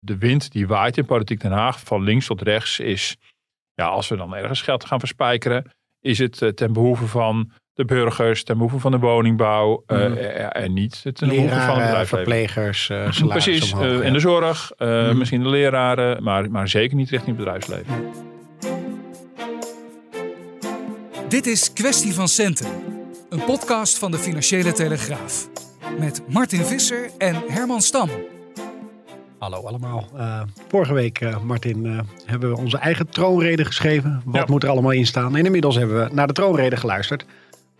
De wind die waait in politiek Den Haag van links tot rechts is, ja, als we dan ergens geld gaan verspijkeren, is het eh, ten behoeve van de burgers, ten behoeve van de woningbouw uh, en niet ten behoeve van het bedrijfsleven. verplegers, uh, Precies, omhoog, in de zorg, mm. misschien de leraren, maar, maar zeker niet richting het bedrijfsleven. Dit is Kwestie van Centen, een podcast van de Financiële Telegraaf. Met Martin Visser en Herman Stam. Hallo allemaal. Uh, vorige week, uh, Martin, uh, hebben we onze eigen troonrede geschreven. Wat ja. moet er allemaal in staan? En inmiddels hebben we naar de troonrede geluisterd.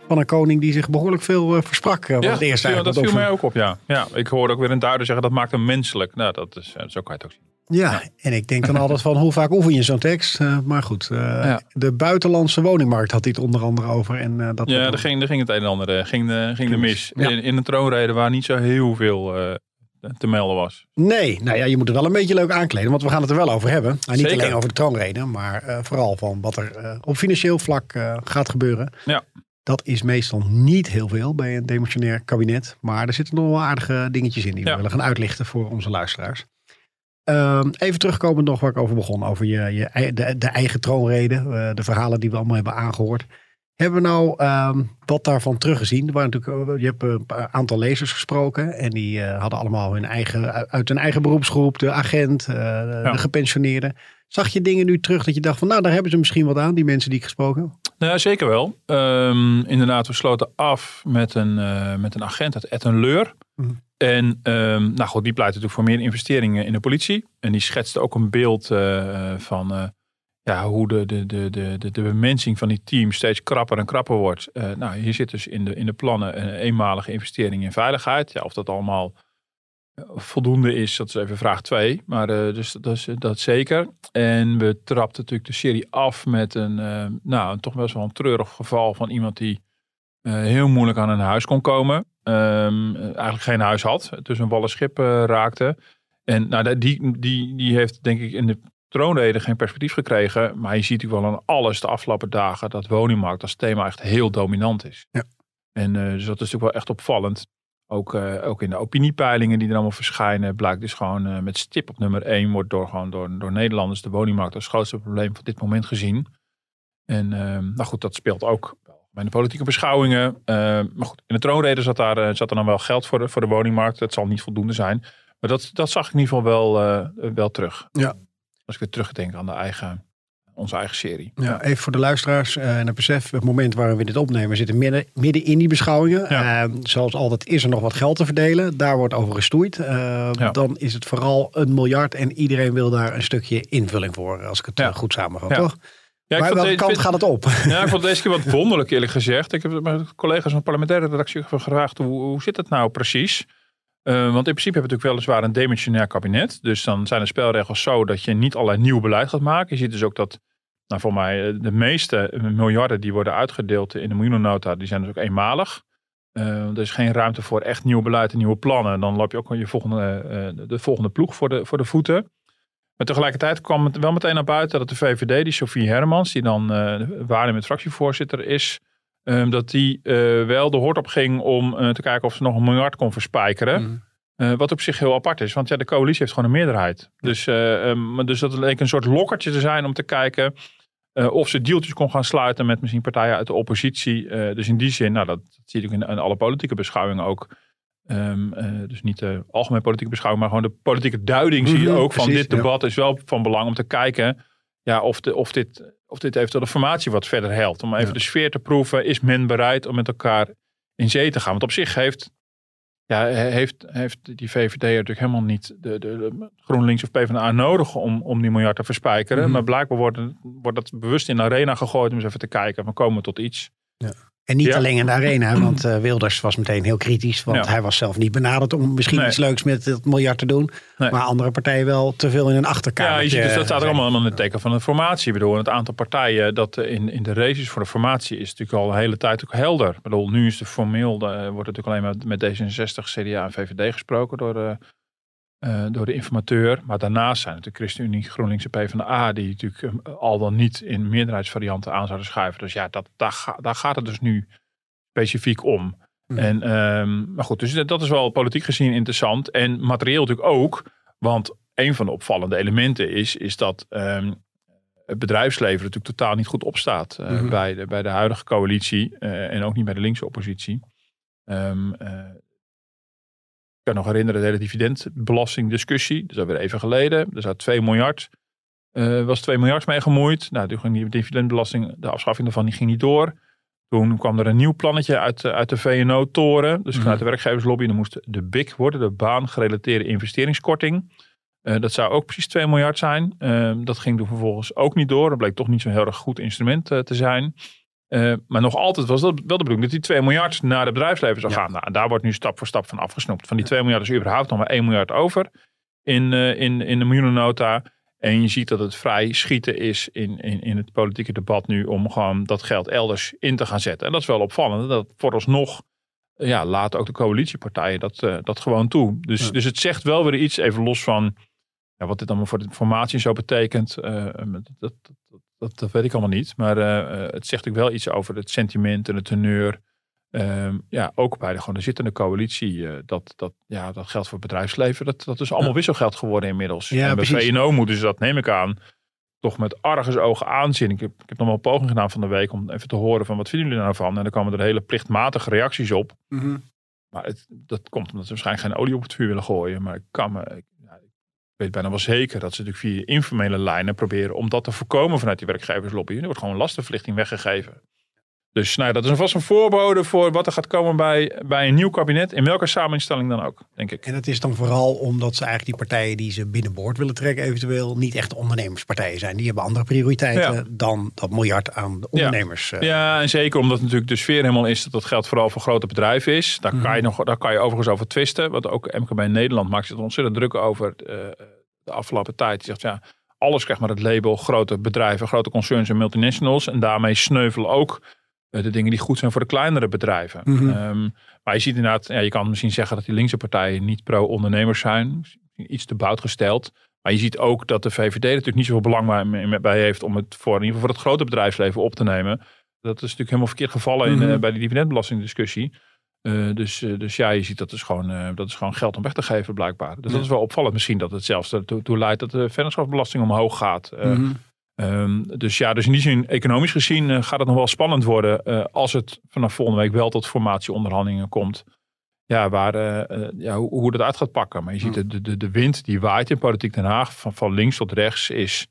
Van een koning die zich behoorlijk veel versprak. ja, het eerste dat, dat viel mij ook op, ja. ja. Ik hoorde ook weer een duider zeggen dat maakt hem menselijk. Nou, dat is, zo kan je het ook zien. Ja, ja. en ik denk dan altijd van hoe vaak oefen je zo'n tekst? maar goed, ja. de buitenlandse woningmarkt had het onder andere over. En, dat ja, daar ging, het een en ander ging de, ging de mis. In, in een troonrede waar niet zo heel veel te melden was. Nee, nou ja, je moet het wel een beetje leuk aankleden, want we gaan het er wel over hebben. Nou, niet Zeker. alleen over de troonreden, maar uh, vooral van wat er uh, op financieel vlak uh, gaat gebeuren. Ja. Dat is meestal niet heel veel bij een demissionair kabinet, maar er zitten nog wel aardige dingetjes in die ja. we willen gaan uitlichten voor onze luisteraars. Uh, even terugkomen nog waar ik over begon, over je, je, de, de eigen troonrede, de verhalen die we allemaal hebben aangehoord. Hebben we nou um, wat daarvan teruggezien? Er waren natuurlijk, je hebt een aantal lezers gesproken. En die uh, hadden allemaal hun eigen, uit hun eigen beroepsgroep. De agent, uh, ja. de gepensioneerde. Zag je dingen nu terug dat je dacht van nou daar hebben ze misschien wat aan. Die mensen die ik gesproken heb. Nou, zeker wel. Um, inderdaad, we sloten af met een, uh, met een agent uit Ettenleur. Mm. En um, nou goed, die pleit natuurlijk voor meer investeringen in de politie. En die schetste ook een beeld van ja, hoe de, de, de, de, de, bemensing van die team steeds krapper en krapper wordt. Uh, nou, hier zit dus in de, in de plannen een eenmalige investering in veiligheid. Ja, of dat allemaal eh, voldoende is, dat is even vraag 2. Maar dus dat is dat zeker. En we trapten natuurlijk de serie af met een, nou, een toch best wel een treurig geval van iemand die heel moeilijk aan een huis kon komen. Um, eigenlijk geen huis had, dus een wallen schip raakte. En nou, die, die, die heeft denk ik in de troonrede geen perspectief gekregen. Maar je ziet natuurlijk wel aan alles de afgelopen dagen dat woningmarkt als thema echt heel dominant is. Ja. En uh, dus dat is natuurlijk wel echt opvallend. Ook, uh, ook in de opiniepeilingen die er allemaal verschijnen, blijkt dus gewoon uh, met stip op nummer 1 wordt door, gewoon door, door Nederlanders de woningmarkt als grootste probleem van dit moment gezien. En nou goed, dat speelt ook bij de politieke beschouwingen. maar goed, in de troonrede zat, daar, zat er dan wel geld voor de, voor de woningmarkt. Dat zal niet voldoende zijn. Maar dat, dat zag ik in ieder geval wel, wel terug. Ja, als ik weer terugdenk aan de eigen, onze eigen serie. Ja, even voor de luisteraars uh, en het besef. Het moment waar we dit opnemen zitten midden, midden in die beschouwingen. Ja. Uh, zoals altijd is er nog wat geld te verdelen. Daar wordt over gestoeid. Uh, ja. Dan is het vooral een miljard en iedereen wil daar een stukje invulling voor. Als ik het ja. goed samenvat, toch? Ja, maar welke kant gaat het op? Ja, ik vond deze keer wat wonderlijk eerlijk gezegd. Ik heb mijn collega's van de parlementaire redactie gevraagd hoe, hoe zit het nou precies? Uh, want in principe hebben we natuurlijk weliswaar een demissionair kabinet. Dus dan zijn de spelregels zo dat je niet allerlei nieuw beleid gaat maken. Je ziet dus ook dat, nou voor mij, de meeste miljarden die worden uitgedeeld in de miljoenennota, die zijn dus ook eenmalig. Uh, er is geen ruimte voor echt nieuw beleid en nieuwe plannen. Dan loop je ook je volgende, de volgende ploeg voor de, voor de voeten. Maar tegelijkertijd kwam het wel meteen naar buiten dat de VVD, die Sofie Hermans, die dan met fractievoorzitter is, Um, dat die uh, wel de hoort op ging om uh, te kijken of ze nog een miljard kon verspijkeren. Mm. Uh, wat op zich heel apart is, want ja, de coalitie heeft gewoon een meerderheid. Dus, um, dus dat leek een soort lokkertje te zijn om te kijken of ze deeltjes kon gaan sluiten met misschien partijen uit de oppositie. dus in die zin, nou, dat, dat zie ik in, in, alle politieke beschouwingen ook. Um, dus niet de algemene politieke beschouwing, maar gewoon de politieke duiding mm -hmm, zie je mhm, ook precies, van dit debat ja. is wel van belang om te kijken ja, of, de, of, dit, of dit eventueel de formatie wat verder helpt. Om even ja. de sfeer te proeven. Is men bereid om met elkaar in zee te gaan? Want op zich heeft, ja, heeft, heeft die VVD natuurlijk helemaal niet de, de, de GroenLinks of PvdA nodig om, om die miljard te verspijkeren. Mm -hmm. Maar blijkbaar wordt, wordt dat bewust in de arena gegooid om eens even te kijken. We komen tot iets. Ja. En niet Ja. alleen in de arena, want eh, Wilders was meteen heel kritisch. Want Ja. hij was zelf niet benaderd om misschien Nee. iets leuks met het miljard te doen. Nee. Maar andere partijen wel te veel in een achterkamer. Ja, je ziet dus dat staat er allemaal in het teken van de formatie. Ik bedoel, het aantal partijen dat eh, in, in de races voor de formatie is natuurlijk al een hele tijd ook helder. Ik bedoel, nu is de formeel, eh, wordt natuurlijk alleen maar met D66, CDA en VVD gesproken door de, eh, door de informateur. Maar daarnaast zijn natuurlijk ChristenUnie, GroenLinks en PvdA die natuurlijk eh, al dan niet in meerderheidsvarianten aan zouden schuiven. Dus ja, dat, daar, ga- daar gaat het dus nu specifiek om. Mhm. En, ehm, maar goed, dus dat dat is wel politiek gezien interessant. En materieel natuurlijk ook. Want een van de opvallende elementen is, is dat ehm, het bedrijfsleven natuurlijk totaal niet goed opstaat. Mhm. bij, de, bij de huidige coalitie en ook niet bij de linkse oppositie. Ehm, eh, kan nog herinneren de hele dividendbelastingdiscussie. Dat is alweer even geleden. Er zat 2 miljard. eh was 2 miljard mee gemoeid. Nou, toen ging die dividendbelasting, de afschaffing daarvan, die ging niet door. Toen kwam er een nieuw plannetje uit, de- uit de VNO-toren. Dus Mhm. vanuit de werkgeverslobby. Dan moest de BIC worden, de baangerelateerde investeringskorting. Eh, dat zou ook precies 2 miljard zijn. Eh, dat ging toen vervolgens ook niet door. Dat bleek toch niet zo'n heel erg goed instrument eh, te zijn. Eh, maar nog altijd was dat wel de bedoeling dat die 2 miljard naar het bedrijfsleven zou Ja. gaan. Nou, daar wordt nu stap voor stap van afgesnoept. Van die 2 miljard is überhaupt nog maar 1 miljard over in, eh, in, in de miljoenennota. En je ziet dat het vrij schieten is in, in, in het politieke debat nu om gewoon dat geld elders in te gaan zetten. En dat is wel opvallend. Dat vooralsnog ja, laten ook de coalitiepartijen dat, eh, dat gewoon toe. Dus, Ja. dus het zegt wel weer iets, even los van ja, wat dit allemaal voor de formatie zo betekent. dat, dat, dat, dat, weet ik allemaal niet. Maar eh, eh, het zegt ook wel iets over het sentiment en de teneur. Ehm, ja, ook bij de, gewoon de zittende coalitie. eh, dat, dat, ja, dat geldt voor het bedrijfsleven. Dat, dat is allemaal Ja. wisselgeld geworden inmiddels. Ja, en bij. VNO moeten ze dat, neem ik aan, toch met argusogen aanzien. Ik heb, ik heb nog wel een poging gedaan van de week om even te horen van wat vinden jullie nou van. En dan kwamen er hele plichtmatige reacties op. Mhm. Maar het, dat komt omdat ze waarschijnlijk geen olie op het vuur willen gooien. Maar ik kan me. Weet bijna wel zeker dat ze natuurlijk via informele lijnen proberen om dat te voorkomen vanuit die werkgeverslobby. Er wordt gewoon lastenverlichting weggegeven. Dus nou, ja, dat is alvast een voorbode voor wat er gaat komen bij, bij een nieuw kabinet. In welke samenstelling dan ook, denk ik. En dat is dan vooral omdat ze eigenlijk die partijen die ze binnenboord willen trekken, eventueel niet echt ondernemerspartijen zijn. Die hebben andere prioriteiten Ja. dan dat miljard aan de ondernemers. eh. Ja, en zeker omdat natuurlijk de sfeer helemaal is dat dat geld vooral voor grote bedrijven is. Daar, kan, je nog, daar kan je overigens over twisten. Want ook MKB Nederland maakt zich er ontzettend druk over eh, de afgelopen tijd. Die zegt ja, alles krijgt maar het label grote bedrijven, grote concerns en multinationals. En daarmee sneuvelen ook de dingen die goed zijn voor de kleinere bedrijven. Mhm. Ehm, maar je ziet inderdaad, ja, je kan misschien zeggen dat die linkse partijen niet pro-ondernemers zijn. Iets te bout gesteld. Maar je ziet ook dat de VVD er natuurlijk niet zoveel belang bij, heeft om het voor, in ieder geval voor het grote bedrijfsleven op te nemen. Dat is natuurlijk helemaal verkeerd gevallen in, Mhm. eh, bij de dividendbelastingdiscussie. Eh, dus, eh, dus ja, je ziet dat is, gewoon, eh, dat is gewoon geld om weg te geven blijkbaar. Dus Ja. dat is wel opvallend misschien dat het zelfs ertoe toe leidt dat de vennootschapsbelasting omhoog gaat. Eh, Mhm. Ehm, dus ja, dus in die zin, economisch gezien, eh, gaat het nog wel spannend worden eh, als het vanaf volgende week wel tot formatieonderhandelingen komt. Ja, waar, eh, ja, hoe, hoe dat uit gaat pakken. Maar je ziet de, de, de, de wind die waait in politiek Den Haag, van, van links tot rechts, is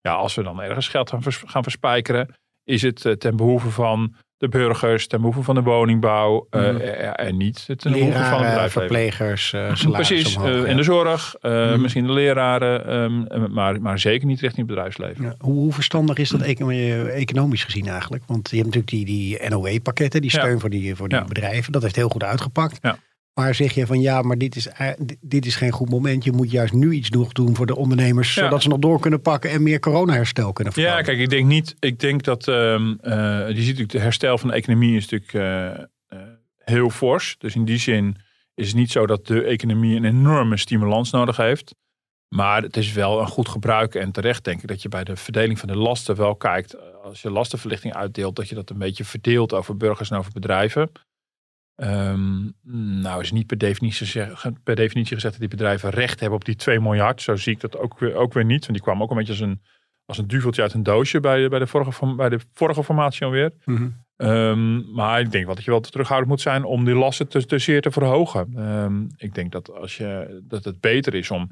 ja, als we dan ergens geld gaan, vers- gaan verspijkeren, is het ten behoeve van de burgers, ten behoeve van de woningbouw eh, Mhm. eh, en niet ten behoeve van het bedrijfsleven. verplegers, salaris Precies, omhoog, in de zorg, Mhm. misschien de leraren, ehm, maar, maar zeker niet richting het bedrijfsleven. Ja, hoe, hoe verstandig is dat eco- economisch gezien eigenlijk? Want je hebt natuurlijk die, die NOW-pakketten, die Ja. steun voor die, voor die Ja. bedrijven. Dat heeft heel goed uitgepakt. Ja. Maar zeg je van ja, maar dit is, eh, dit- is geen goed moment. Je moet juist nu iets nog doen voor de ondernemers. Ja. Zodat ze nog door kunnen pakken en meer coronaherstel kunnen Ja, verkopen. kijk, ik denk niet. Ik denk dat. ehm eh, je ziet natuurlijk, de herstel van de economie is natuurlijk eh, heel fors. Dus in die zin is het niet zo dat de economie een enorme stimulans nodig heeft. Maar het is wel een goed gebruik en terecht denk ik dat je bij de verdeling van de lasten wel kijkt. Als je lastenverlichting uitdeelt, dat je dat een beetje verdeelt over burgers en over bedrijven. Ehm, nou is niet per definitie, zeg- per definitie gezegd dat die bedrijven recht hebben op die 2 miljard. Zo zie ik dat ook weer, ook weer niet. Want die kwam ook een beetje als een, als een duveltje uit een doosje bij, de- bij, de, vorige, bij de vorige formatie alweer. Mhm. Ehm, maar ik denk wel dat je wel te terughoudend moet zijn om die lasten te, te zeer te verhogen. Ehm, ik denk dat, als je, dat het beter is om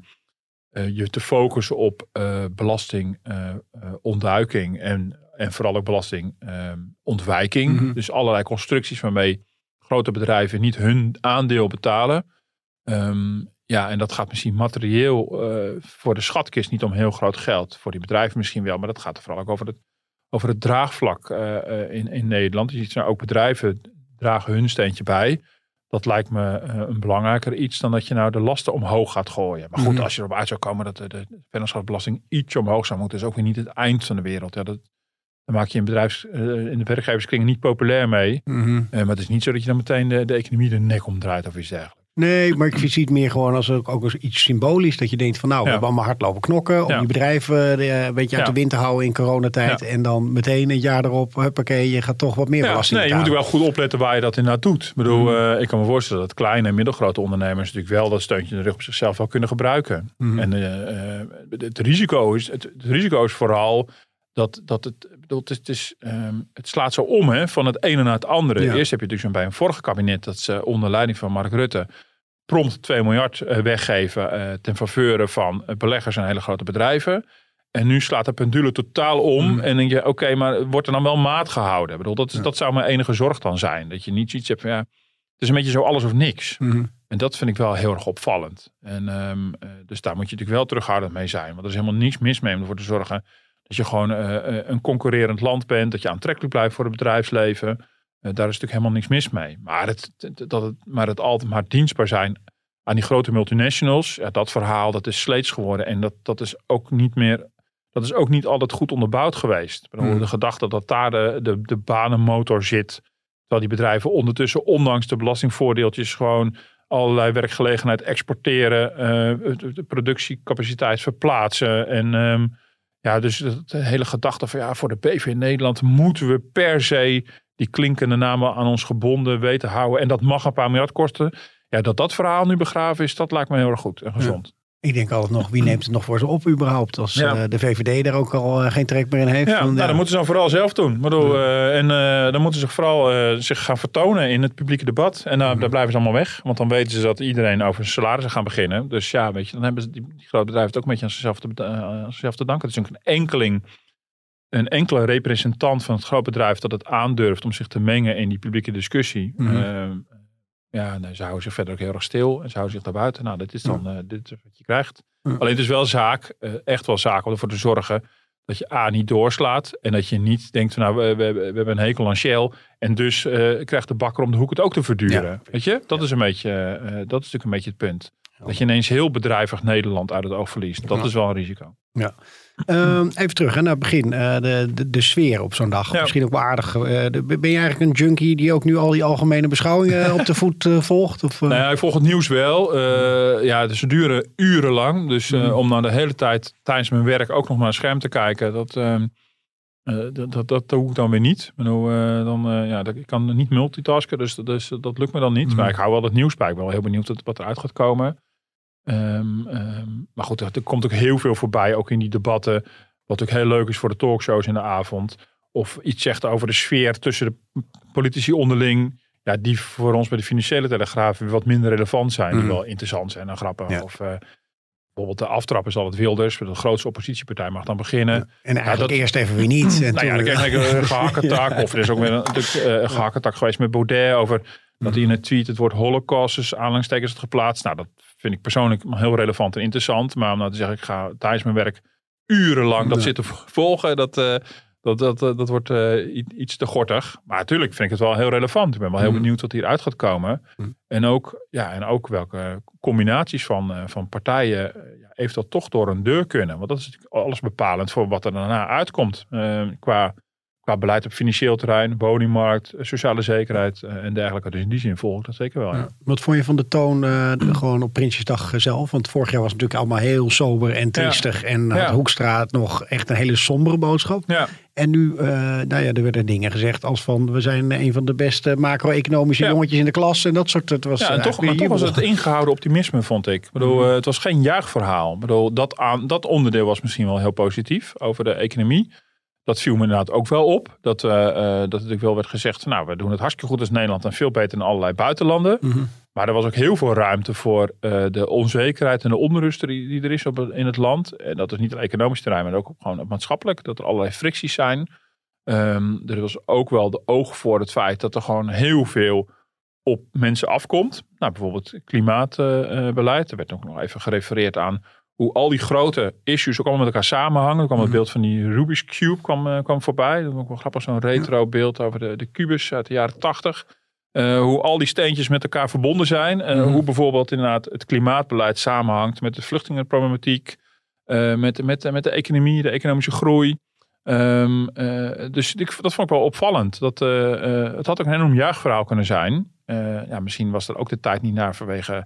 eh, je te focussen op eh, belastingontduiking en, en vooral ook belastingontwijking. Mhm. Dus allerlei constructies waarmee grote bedrijven niet hun aandeel betalen. Ehm, ja, en dat gaat misschien materieel eh, voor de schatkist niet om heel groot geld. Voor die bedrijven misschien wel, maar dat gaat er vooral ook over het, over het draagvlak in, in Nederland. Je ziet nou ook bedrijven dragen hun steentje bij. Dat lijkt me een belangrijker iets dan dat je nou de lasten omhoog gaat gooien. Maar goed, mhm. als je erop uit zou komen dat de, de vennootschapsbelasting iets omhoog zou moeten, is ook weer niet het eind van de wereld. Ja, dat, dan maak je in, bedrijfs, in de werkgeverskringen niet populair mee. Mhm. maar het is niet zo dat je dan meteen de, de economie de nek omdraait of iets dergelijks. Nee, maar ik zie het meer gewoon als ook, als iets symbolisch. Dat je denkt van nou, we hebben allemaal hardlopen knokken. Om die bedrijven eh, een beetje uit de wind te houden in coronatijd. En dan meteen een jaar erop, huppakee, je gaat toch wat meer belasting Nee, je moet wel goed opletten waar je dat inderdaad doet. Ik bedoel, mm. eh, ik kan me voorstellen dat kleine en middelgrote ondernemers natuurlijk wel dat steuntje in de rug op zichzelf wel kunnen gebruiken. Mm. En uh, het, risico is, het, risico is vooral dat, dat het, bedoel, het, is, ehm, het slaat zo om hè, van het ene naar het andere. Eerst heb je natuurlijk bij een vorige kabinet dat ze onder leiding van Mark Rutte prompt 2 miljard eh, weggeven uh, ten faveur van eh, beleggers en hele grote bedrijven. En nu slaat de pendule totaal om. Mm. En denk je, oké, maar wordt er dan wel maat gehouden? Ik bedoel, dat, dat zou mijn enige zorg dan zijn. Dat je niet zoiets hebt van, ja, het is een beetje zo alles of niks. Mm. En dat vind ik wel heel erg opvallend. En um, dus daar moet je natuurlijk wel terughoudend mee zijn. Want er is helemaal niets mis mee om ervoor te zorgen dat je gewoon een concurrerend land bent. Dat je aantrekkelijk blijft voor het bedrijfsleven. Eh, daar is natuurlijk helemaal niks mis mee. Maar het, dat het, maar het altijd maar dienstbaar zijn aan die grote multinationals, ja, dat verhaal dat is sleets geworden. En dat, dat is ook niet meer. Dat is ook niet altijd goed onderbouwd geweest. Hmm. De gedachte dat daar de, de, de banenmotor zit. Terwijl die bedrijven ondertussen, ondanks de belastingvoordeeltjes, gewoon allerlei werkgelegenheid exporteren, uh, de productiecapaciteit verplaatsen. En um, ja, dus de hele gedachte van ja, voor de PV in Nederland moeten we per se die klinkende namen aan ons gebonden weten houden. En dat mag een paar miljard kosten. Ja, dat dat verhaal nu begraven is, dat lijkt me heel erg goed en gezond. Ik denk altijd nog, wie neemt het nog voor ze op überhaupt? Als uh, de VVD daar ook al uh, geen trek meer in heeft. Ja, nou, dan moeten ze dan vooral zelf doen. Bedoel, uh, en dan moeten ze vooral zich gaan vertonen in het publieke debat. En daar blijven ze allemaal weg. Want dan weten ze dat iedereen over salarissen gaan beginnen. Dus ja, weet je, dan hebben ze die, die grote bedrijven het ook een beetje aan zichzelf te, aan zichzelf te danken. Het is ook een enkeling een enkele representant van het grootbedrijf dat het aandurft om zich te mengen in die publieke discussie. Mm ja, ze houden zich verder ook heel erg stil en ze houden zich daar buiten. Nou, dit is dan uh, dit is wat je krijgt. Alleen het is wel zaak, uh, echt wel zaak om ervoor te zorgen dat je A niet doorslaat en dat je niet denkt van nou, we, we, we hebben een hekel aan Shell en dus uh, krijgt de bakker om de hoek het ook te verduren. Weet je, dat is een beetje, dat is natuurlijk een beetje het punt. Dat je ineens heel bedrijvig Nederland uit het oog verliest. Dat is wel een risico. Ja. Ehm, even terug hè, naar het begin. Uh, de, de, de, sfeer op zo'n dag. Misschien ook wel aardig. Uh, ben je eigenlijk een junkie die ook nu al die algemene beschouwingen op de voet uh, volgt? Of, nou ja, ik volg het nieuws wel. ja, dus ze duren urenlang. Dus mm. om dan de hele tijd tijdens mijn werk ook nog naar een scherm te kijken. Dat, ehm, dat, dat, dat, doe ik dan weer niet. Bedoel, dan, ja, ik kan niet multitasken, dus, dus dat lukt me dan niet. Mm. Maar ik hou wel het nieuws bij. Ik ben wel heel benieuwd wat eruit gaat komen. Um, um, maar goed, er, komt ook heel veel voorbij, ook in die debatten. Wat ook heel leuk is voor de talkshows in de avond. Of iets zegt over de sfeer tussen de politici onderling. Ja, die voor ons bij de financiële telegraaf wat minder relevant zijn. Die mhm. wel interessant zijn en grappig. Of uh, bijvoorbeeld de aftrap is altijd Wilders. De grootste oppositiepartij mag dan beginnen. En eigenlijk ja, dat, eerst even weer niet. En nou ja, dan krijg ik een gehakketak. Of er is ook weer een, een gehakketak geweest met Baudet over... Dat hij in een tweet het woord holocaust, dus aanhalingstekens had geplaatst. Nou, dat vind ik persoonlijk heel relevant en interessant. Maar om nou te zeggen, ik ga tijdens mijn werk urenlang dat zitten volgen, dat, uh, dat, dat, dat, dat wordt uh, iets te gortig. Maar natuurlijk vind ik het wel heel relevant. Ik ben wel heel mm. benieuwd wat hieruit gaat komen. Mm. En, ook, ja, en ook welke combinaties van, uh, van partijen ja, eventueel toch door een deur kunnen. Want dat is natuurlijk alles bepalend voor wat er daarna uitkomt. qua qua beleid op financieel terrein, woningmarkt, sociale zekerheid eh, en dergelijke. Dus in die zin volg ik dat zeker wel. Ja. Wat vond je van de toon uh, gewoon op Prinsjesdag zelf? Want vorig jaar was het natuurlijk allemaal heel sober en triestig. En had Hoekstraat nog echt een hele sombere boodschap. Ja. En nu, uh, nou ja, er werden dingen gezegd als van we zijn een van de beste macro-economische jongetjes in de klas. En dat soort. Het was ja, en toch, maar toch was het ingehouden optimisme, vond ik. ik bedoel, mm. het was geen juichverhaal. Ik bedoel, dat, aan, dat onderdeel was misschien wel heel positief over de economie dat viel me inderdaad ook wel op. Dat, uh, dat natuurlijk wel werd gezegd, nou, we doen het hartstikke goed als Nederland en veel beter in allerlei buitenlanden. Mhm. Maar er was ook heel veel ruimte voor uh, de onzekerheid en de onrust die, die er is op, in het land. En dat is niet op economisch terrein, maar ook gewoon op maatschappelijk. Dat er allerlei fricties zijn. Um, er was ook wel de oog voor het feit dat er gewoon heel veel op mensen afkomt. Nou, bijvoorbeeld klimaatbeleid. er werd ook nog even gerefereerd aan hoe al die grote issues ook allemaal met elkaar samenhangen. Er kwam het Mhm. beeld van die Rubik's Cube kwam, eh, kwam voorbij. Dat was ook wel grappig, zo'n retro beeld over de, de kubus uit de jaren tachtig. Eh, hoe al die steentjes met elkaar verbonden zijn. Eh, Mhm. Hoe bijvoorbeeld inderdaad het klimaatbeleid samenhangt met de vluchtelingenproblematiek. eh, met, met, met de economie, de economische groei. Ehm, eh, dus ik, dat vond ik wel opvallend. Dat, het had ook een enorm juichverhaal kunnen zijn. Ja, misschien was er ook de tijd niet naar vanwege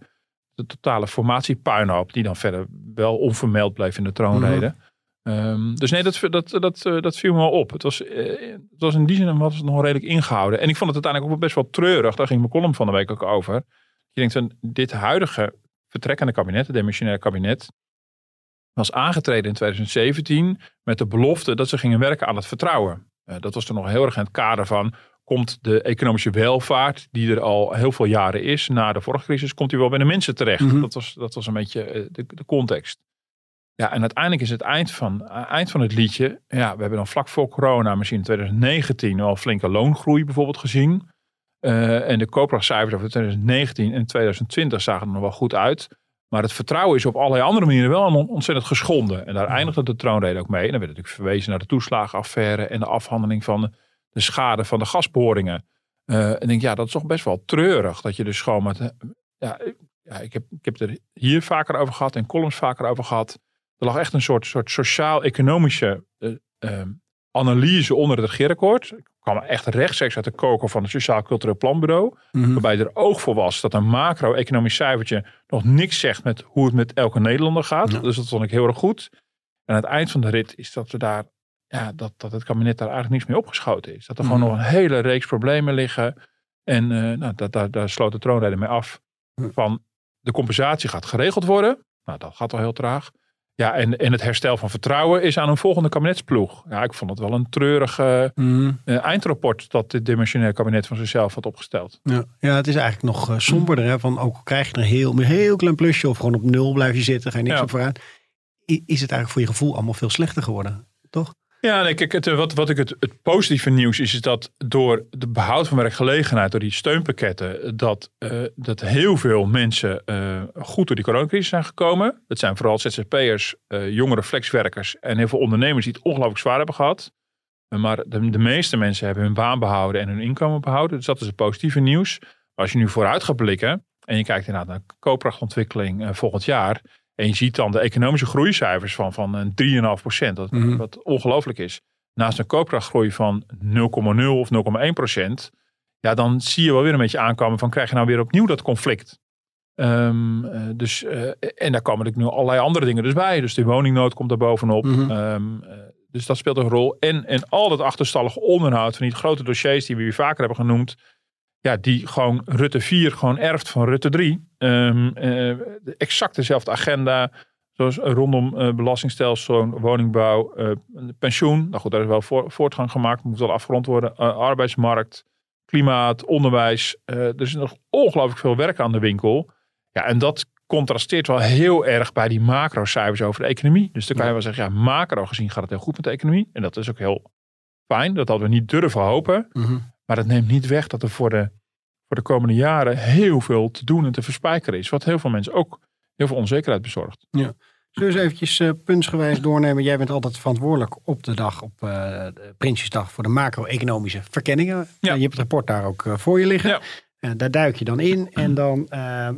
de totale formatiepuinhoop. Die dan verder wel onvermeld bleef in de troonrede. Ehm, dus nee, dat, dat, dat, eh, dat viel me op. Het was, eh, het was in die zin was het nog redelijk ingehouden. En ik vond het uiteindelijk ook best wel treurig. Daar ging mijn column van de week ook over. Je denkt van dit huidige vertrekkende kabinet, het demissionair kabinet, was aangetreden in 2017 met de belofte dat ze gingen werken aan het vertrouwen. Eh, dat was toen nog heel erg in het kader van, komt de economische welvaart, die er al heel veel jaren is, na de vorige crisis, komt die wel bij de mensen terecht. Mhm. dat, was, dat was een beetje eh, de, de context. Ja, en uiteindelijk is het eind van, eh, eind van het liedje, ja, we hebben dan vlak voor corona, misschien in 2019, al flinke loongroei bijvoorbeeld gezien. En de koopkrachtcijfers over 2019 en 2020 zagen er nog wel goed uit. Maar het vertrouwen is op allerlei andere manieren wel on- ontzettend geschonden. En daar eindigde de troonrede ook mee. En dan werd natuurlijk verwezen naar de toeslagenaffaire en de afhandeling van de, de schade van de gasboringen. Eh, en ik denk, ja, dat is toch best wel treurig. Dat je dus gewoon met. eh, Ja, ik- ja ik, heb, ik heb er hier vaker over gehad en columns vaker over gehad. Er lag echt een soort, soort sociaal-economische eh, eh, analyse onder het regeerakkoord. Kwam echt rechtstreeks uit de koker van het Sociaal Cultureel Planbureau. Mhm. Waarbij er oog voor was dat een macro-economisch cijfertje nog niks zegt met hoe het met elke Nederlander gaat. Ja. Dus dat vond ik heel erg goed. En aan het eind van de rit is dat we daar, ja, dat, dat het kabinet daar eigenlijk niks mee opgeschoten is. Dat er gewoon Mhm. nog een hele reeks problemen liggen. En eh, nou, dat, daar, daar sloot de troonrede mee af. Ja. Van de compensatie gaat geregeld worden. Nou, dat gaat al heel traag. Ja, en, en het herstel van vertrouwen is aan een volgende kabinetsploeg. Ja, ik vond het wel een treurig Mhm. eh, eindrapport dat dit dimensionair kabinet van zichzelf had opgesteld. Ja. ja, het is eigenlijk nog eh, somberder. Hè? Van ook al krijg je een heel, een heel klein plusje of gewoon op nul blijf je zitten, ga je niks Ja. op vooruit. Is het eigenlijk voor je gevoel allemaal veel slechter geworden? Toch? Ja, kijk, het, eh, wat, wat ik het, het positieve nieuws is, is dat door de behoud van werkgelegenheid, door die steunpakketten, dat, eh, dat heel veel mensen eh, goed door die coronacrisis zijn gekomen. Dat zijn vooral ZZP'ers, eh jongere flexwerkers en heel veel ondernemers die het ongelooflijk zwaar hebben gehad. Eh, Maar de, de meeste mensen hebben hun baan behouden en hun inkomen behouden. Dus dat is het positieve nieuws. Maar als je nu vooruit gaat blikken en je kijkt inderdaad naar koopkrachtontwikkeling volgend jaar. En je ziet dan de economische groeicijfers van, van een 3,5 procent. Dat, Mhm. Wat ongelooflijk is. Naast een koopkrachtgroei van 0,0 of 0,1 procent. Ja, dan zie je wel weer een beetje aankomen van krijg je nou weer opnieuw dat conflict. Ehm, eh, dus, eh, en daar komen natuurlijk nu allerlei andere dingen dus bij. Dus de woningnood komt daar bovenop. Mhm. Ehm, eh, dus dat speelt een rol. En, en al dat achterstallige onderhoud van die grote dossiers die we hier vaker hebben genoemd. Ja, die gewoon Rutte 4 gewoon erft van Rutte 3. Ehm, eh, exact dezelfde agenda. Zoals rondom eh, belastingstelsel, woningbouw, eh, pensioen. Nou goed, daar is wel voor- voortgang gemaakt. Moet wel afgerond worden. Eh, arbeidsmarkt, klimaat, onderwijs. Er is nog ongelooflijk veel werk aan de winkel. Ja, en dat contrasteert wel heel erg bij die macrocijfers over de economie. Dus dan kan je wel zeggen, ja, macro gezien gaat het heel goed met de economie. En dat is ook heel fijn. Dat hadden we niet durven hopen. Mhm. Maar dat neemt niet weg dat er voor de, voor de komende jaren heel veel te doen en te verspijkeren is. Wat heel veel mensen ook heel veel onzekerheid bezorgt. Zullen we eens eventjes eh, puntsgewijs doornemen? Jij bent altijd verantwoordelijk op de dag, op eh, Prinsjesdag, voor de macro-economische verkenningen. Ja. Eh, je hebt het rapport daar ook voor je liggen. Ja. En daar duik je dan in en dan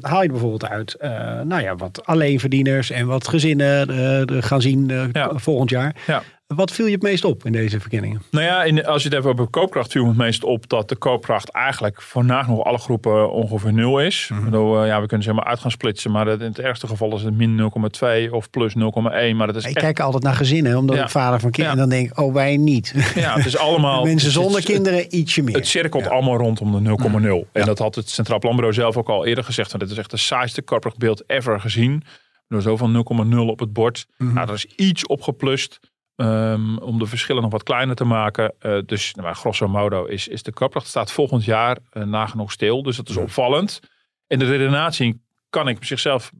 haal je bijvoorbeeld uit, nou ja, wat alleenverdieners en wat gezinnen gaan zien Ja. volgend jaar. Ja. Wat viel je het meest op in deze verkenningen? Nou ja, in, als je het even over koopkracht viel me het meest op dat de koopkracht eigenlijk vandaag nog alle groepen ongeveer nul is. Bedoel, eh, ja, we kunnen ze maar uit gaan splitsen, maar dat in het ergste geval is het min 0,2 of plus 0,1. Maar dat is Ik echt, kijk altijd naar gezinnen, omdat Ja. ik vader van kinderen Ja. dan denk ik, oh wij niet. ja, het is allemaal... Mensen zonder het- kinderen ietsje meer. Het cirkelt Ja. allemaal rondom de 0,0. En dat had het Centraal Planbureau zelf ook al eerder gezegd. Want dit is echt de saaiste beeld ever gezien. Er zoveel 0,0 op het bord. Mhm. Nou, er is iets opgeplust. Ehm, om de verschillen nog wat kleiner te maken. Eh, dus nou, grosso modo is, is de koopkracht staat volgend jaar eh, nagenoeg stil. Dus dat is opvallend. En de redenatie kan ik op zichzelf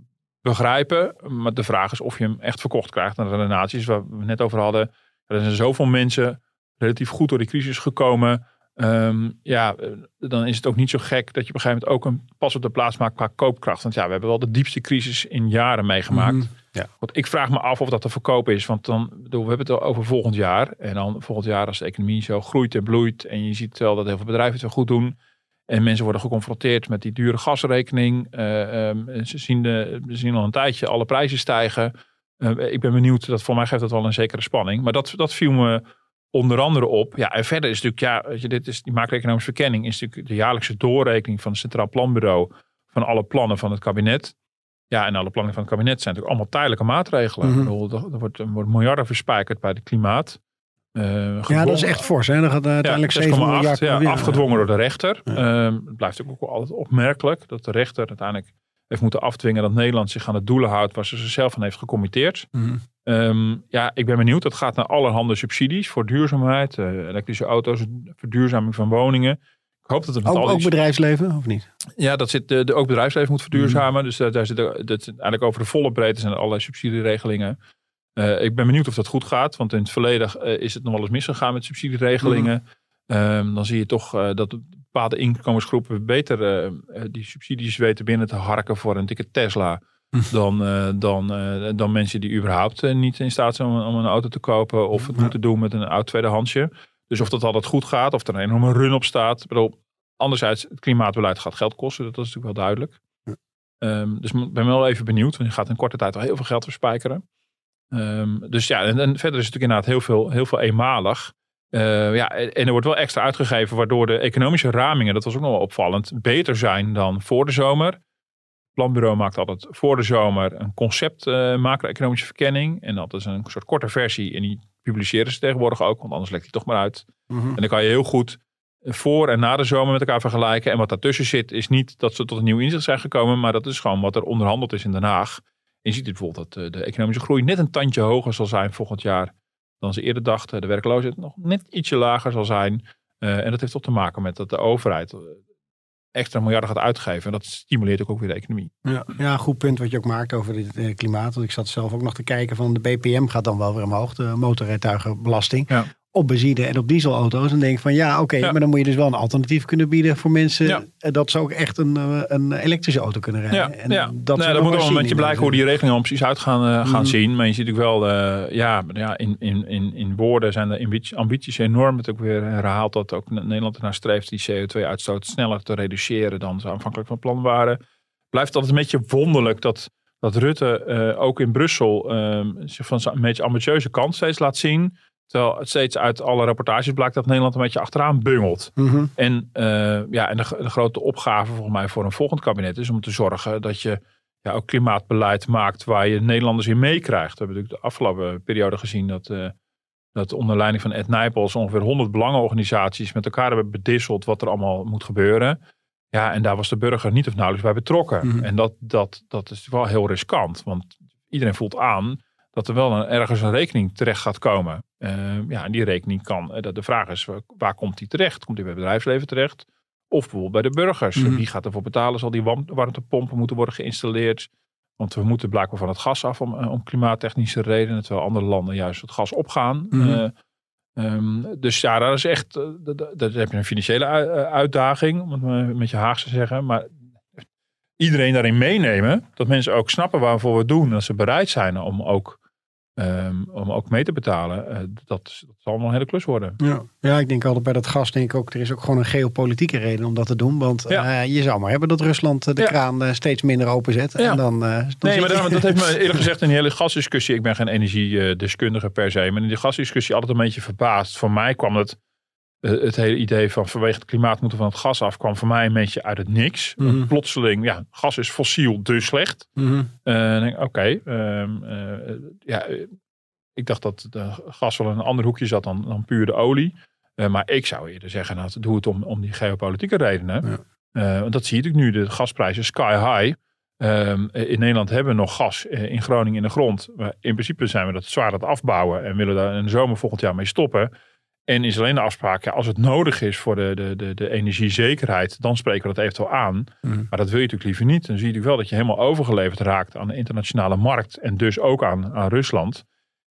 begrijpen. Maar de vraag is of je hem echt verkocht krijgt. En de redenatie is waar we het net over hadden. Er zijn zoveel mensen relatief goed door die crisis gekomen. Ehm, ja, eh, dan is het ook niet zo gek dat je op een gegeven moment ook een pas op de plaats maakt qua koopkracht. Want ja, we hebben wel de diepste crisis in jaren meegemaakt. Mhm, ja. Want ik vraag me af of dat te verkopen is. Want dan, we hebben het over volgend jaar. En dan volgend jaar als de economie zo groeit en bloeit. En je ziet wel dat heel veel bedrijven het wel goed doen. En mensen worden geconfronteerd met die dure gasrekening. Eh, ehm, ze, zien de, ze zien al een tijdje alle prijzen stijgen. Eh, ik ben benieuwd, dat voor mij geeft dat wel een zekere spanning. Maar dat, dat viel me onder andere op. Ja, en verder is natuurlijk, ja, je, dit is die macro-economische verkenning is natuurlijk de jaarlijkse doorrekening van het Centraal Planbureau van alle plannen van het kabinet. Ja, en alle plannen van het kabinet zijn natuurlijk allemaal tijdelijke maatregelen. Mhm. Bedoel, er, wordt, er wordt miljarden verspijkerd bij het klimaat. Eh, Ja, dat is echt fors. Hè? Dan gaat uiteindelijk 7 6,8, miljard. ja, ja. afgedwongen door de rechter. Ja. Ehm, het blijft ook altijd opmerkelijk dat de rechter uiteindelijk heeft moeten afdwingen dat Nederland zich aan de doelen houdt waar ze zichzelf aan heeft gecommitteerd. Mhm. Ehm, ja, ik ben benieuwd. Dat gaat naar allerhande subsidies voor duurzaamheid, eh, elektrische auto's, verduurzaming van woningen. Ik hoop dat het met Ook, al ook bedrijfsleven, of niet? ja, dat zit de, de, ook bedrijfsleven moet verduurzamen. Mhm. Dus daar, daar zit dat eigenlijk over de volle breedte zijn er allerlei subsidieregelingen. Eh, ik ben benieuwd of dat goed gaat. Want in het verleden eh, is het nog wel eens misgegaan met subsidieregelingen. Mhm. Ehm, dan zie je toch eh, dat bepaalde inkomensgroepen beter eh, eh, die subsidies weten binnen te harken voor een dikke Tesla. Dan, eh, dan, eh, dan mensen die überhaupt eh, niet in staat zijn om, om een auto te kopen. Of het Ja. moeten doen met een oud tweedehandsje. Dus of dat altijd goed gaat. Of er een enorme run op staat. Ik bedoel, anderzijds, het klimaatbeleid gaat geld kosten. Dat is natuurlijk wel duidelijk. Ja. Ehm, dus ik ben wel even benieuwd. Want je gaat in korte tijd wel heel veel geld verspijkeren. Ehm, dus ja, en, en verder is het natuurlijk inderdaad heel veel, heel veel eenmalig. Eh, ja, en er wordt wel extra uitgegeven, waardoor de economische ramingen, dat was ook nog wel opvallend, beter zijn dan voor de zomer. Planbureau maakt altijd voor de zomer een concept eh, macro-economische verkenning. En dat is een soort korte versie. En die publiceren ze tegenwoordig ook, want anders lekt die toch maar uit. Mhm. En dan kan je heel goed voor en na de zomer met elkaar vergelijken. En wat daartussen zit, is niet dat ze tot een nieuw inzicht zijn gekomen, maar dat is gewoon wat er onderhandeld is in Den Haag. En je ziet bijvoorbeeld dat eh, de economische groei net een tandje hoger zal zijn volgend jaar dan ze eerder dachten. De werkloosheid nog net ietsje lager zal zijn. Eh, en dat heeft toch te maken met dat de overheid extra miljarden gaat uitgeven. En dat stimuleert ook, ook weer de economie. Ja, ja, goed punt wat je ook maakt over dit eh, klimaat. Want ik zat zelf ook nog te kijken van de BPM gaat dan wel weer omhoog. De motorrijtuigenbelasting. Ja. Op benzine en op dieselauto's. En denk ik van ja, oké, Ja. maar dan moet je dus wel een alternatief kunnen bieden voor mensen. Ja. eh, Dat ze ook echt een, eh, een elektrische auto kunnen rijden. Ja, En ja. dat, nee, dat moet wel een beetje blijken hoe die regelingen dan precies uit gaan, eh, gaan Mhm. zien. Maar je ziet natuurlijk wel, ja, ja in, in, in, in woorden zijn de ambities, ambities enorm. Het ook weer herhaald dat ook Nederland ernaar streeft die CO2-uitstoot sneller te reduceren dan ze aanvankelijk van plan waren. Blijft altijd een beetje wonderlijk dat, dat Rutte ook in Brussel eh, zich van zijn beetje ambitieuze kant steeds laat zien. Terwijl het steeds uit alle rapportages blijkt dat Nederland een beetje achteraan bungelt. Mhm. En, eh, ja, en de, de grote opgave volgens mij voor een volgend kabinet is om te zorgen dat je ja, ook klimaatbeleid maakt waar je Nederlanders in meekrijgt. We hebben natuurlijk de afgelopen periode gezien dat, eh, dat onder leiding van Ed Nijpels ongeveer 100 belangenorganisaties met elkaar hebben bedisseld wat er allemaal moet gebeuren. Ja, en daar was de burger niet of nauwelijks bij betrokken. Mhm. En dat, dat, dat is wel heel riskant, want iedereen voelt aan dat er wel een, ergens een rekening terecht gaat komen. Eh, ja, en die rekening kan, eh, de, de vraag is, waar, komt die terecht? Komt die bij het bedrijfsleven terecht? Of bijvoorbeeld bij de burgers? Mhm. Wie gaat ervoor betalen? Zal die warm- warmtepompen moeten worden geïnstalleerd? Want we moeten blijkbaar van het gas af om, eh, om klimaattechnische redenen. Terwijl andere landen juist het gas opgaan. Mhm. Eh, ehm, dus ja, daar is echt, d- d- daar heb je een financiële ui- uitdaging, om het met je Haagse te zeggen. Maar iedereen daarin meenemen, dat mensen ook snappen waarvoor we het doen. En dat ze bereid zijn om ook, ehm, om ook mee te betalen. eh, dat, dat zal wel een hele klus worden. Ja. ja, ik denk altijd bij dat gas, denk ik ook, er is ook gewoon een geopolitieke reden om dat te doen. Want Ja. eh, je zou maar hebben dat Rusland eh, de Ja. kraan steeds minder openzet. Ja. En dan, dan Nee, maar dat heeft me eerlijk gezegd in die hele gasdiscussie. Ik ben geen energiedeskundige per se. Maar in die gasdiscussie altijd een beetje verbaasd. Voor mij kwam het, het hele idee van vanwege het klimaat moeten we van het gas af. kwam voor mij een beetje uit het niks. Mhm. Plotseling, ja, gas is fossiel, dus slecht. Eh, ik, oké. ehm, eh, ja, eh, ik dacht dat de gas wel in een ander hoekje zat dan, dan puur de olie. Eh, maar ik zou eerder zeggen, nou, doe het om, om die geopolitieke redenen. Ja. Eh, want dat zie natuurlijk nu. De gasprijzen sky high. Ehm, in Nederland hebben we nog gas eh, in Groningen in de grond. Maar in principe zijn we dat zwaar aan het afbouwen. En willen daar in de zomer volgend jaar mee stoppen. En is alleen de afspraak, ja, als het nodig is voor de, de, de, de energiezekerheid, dan spreken we dat eventueel aan. Mhm. Maar dat wil je natuurlijk liever niet. Dan zie je natuurlijk wel dat je helemaal overgeleverd raakt aan de internationale markt. En dus ook aan, aan Rusland.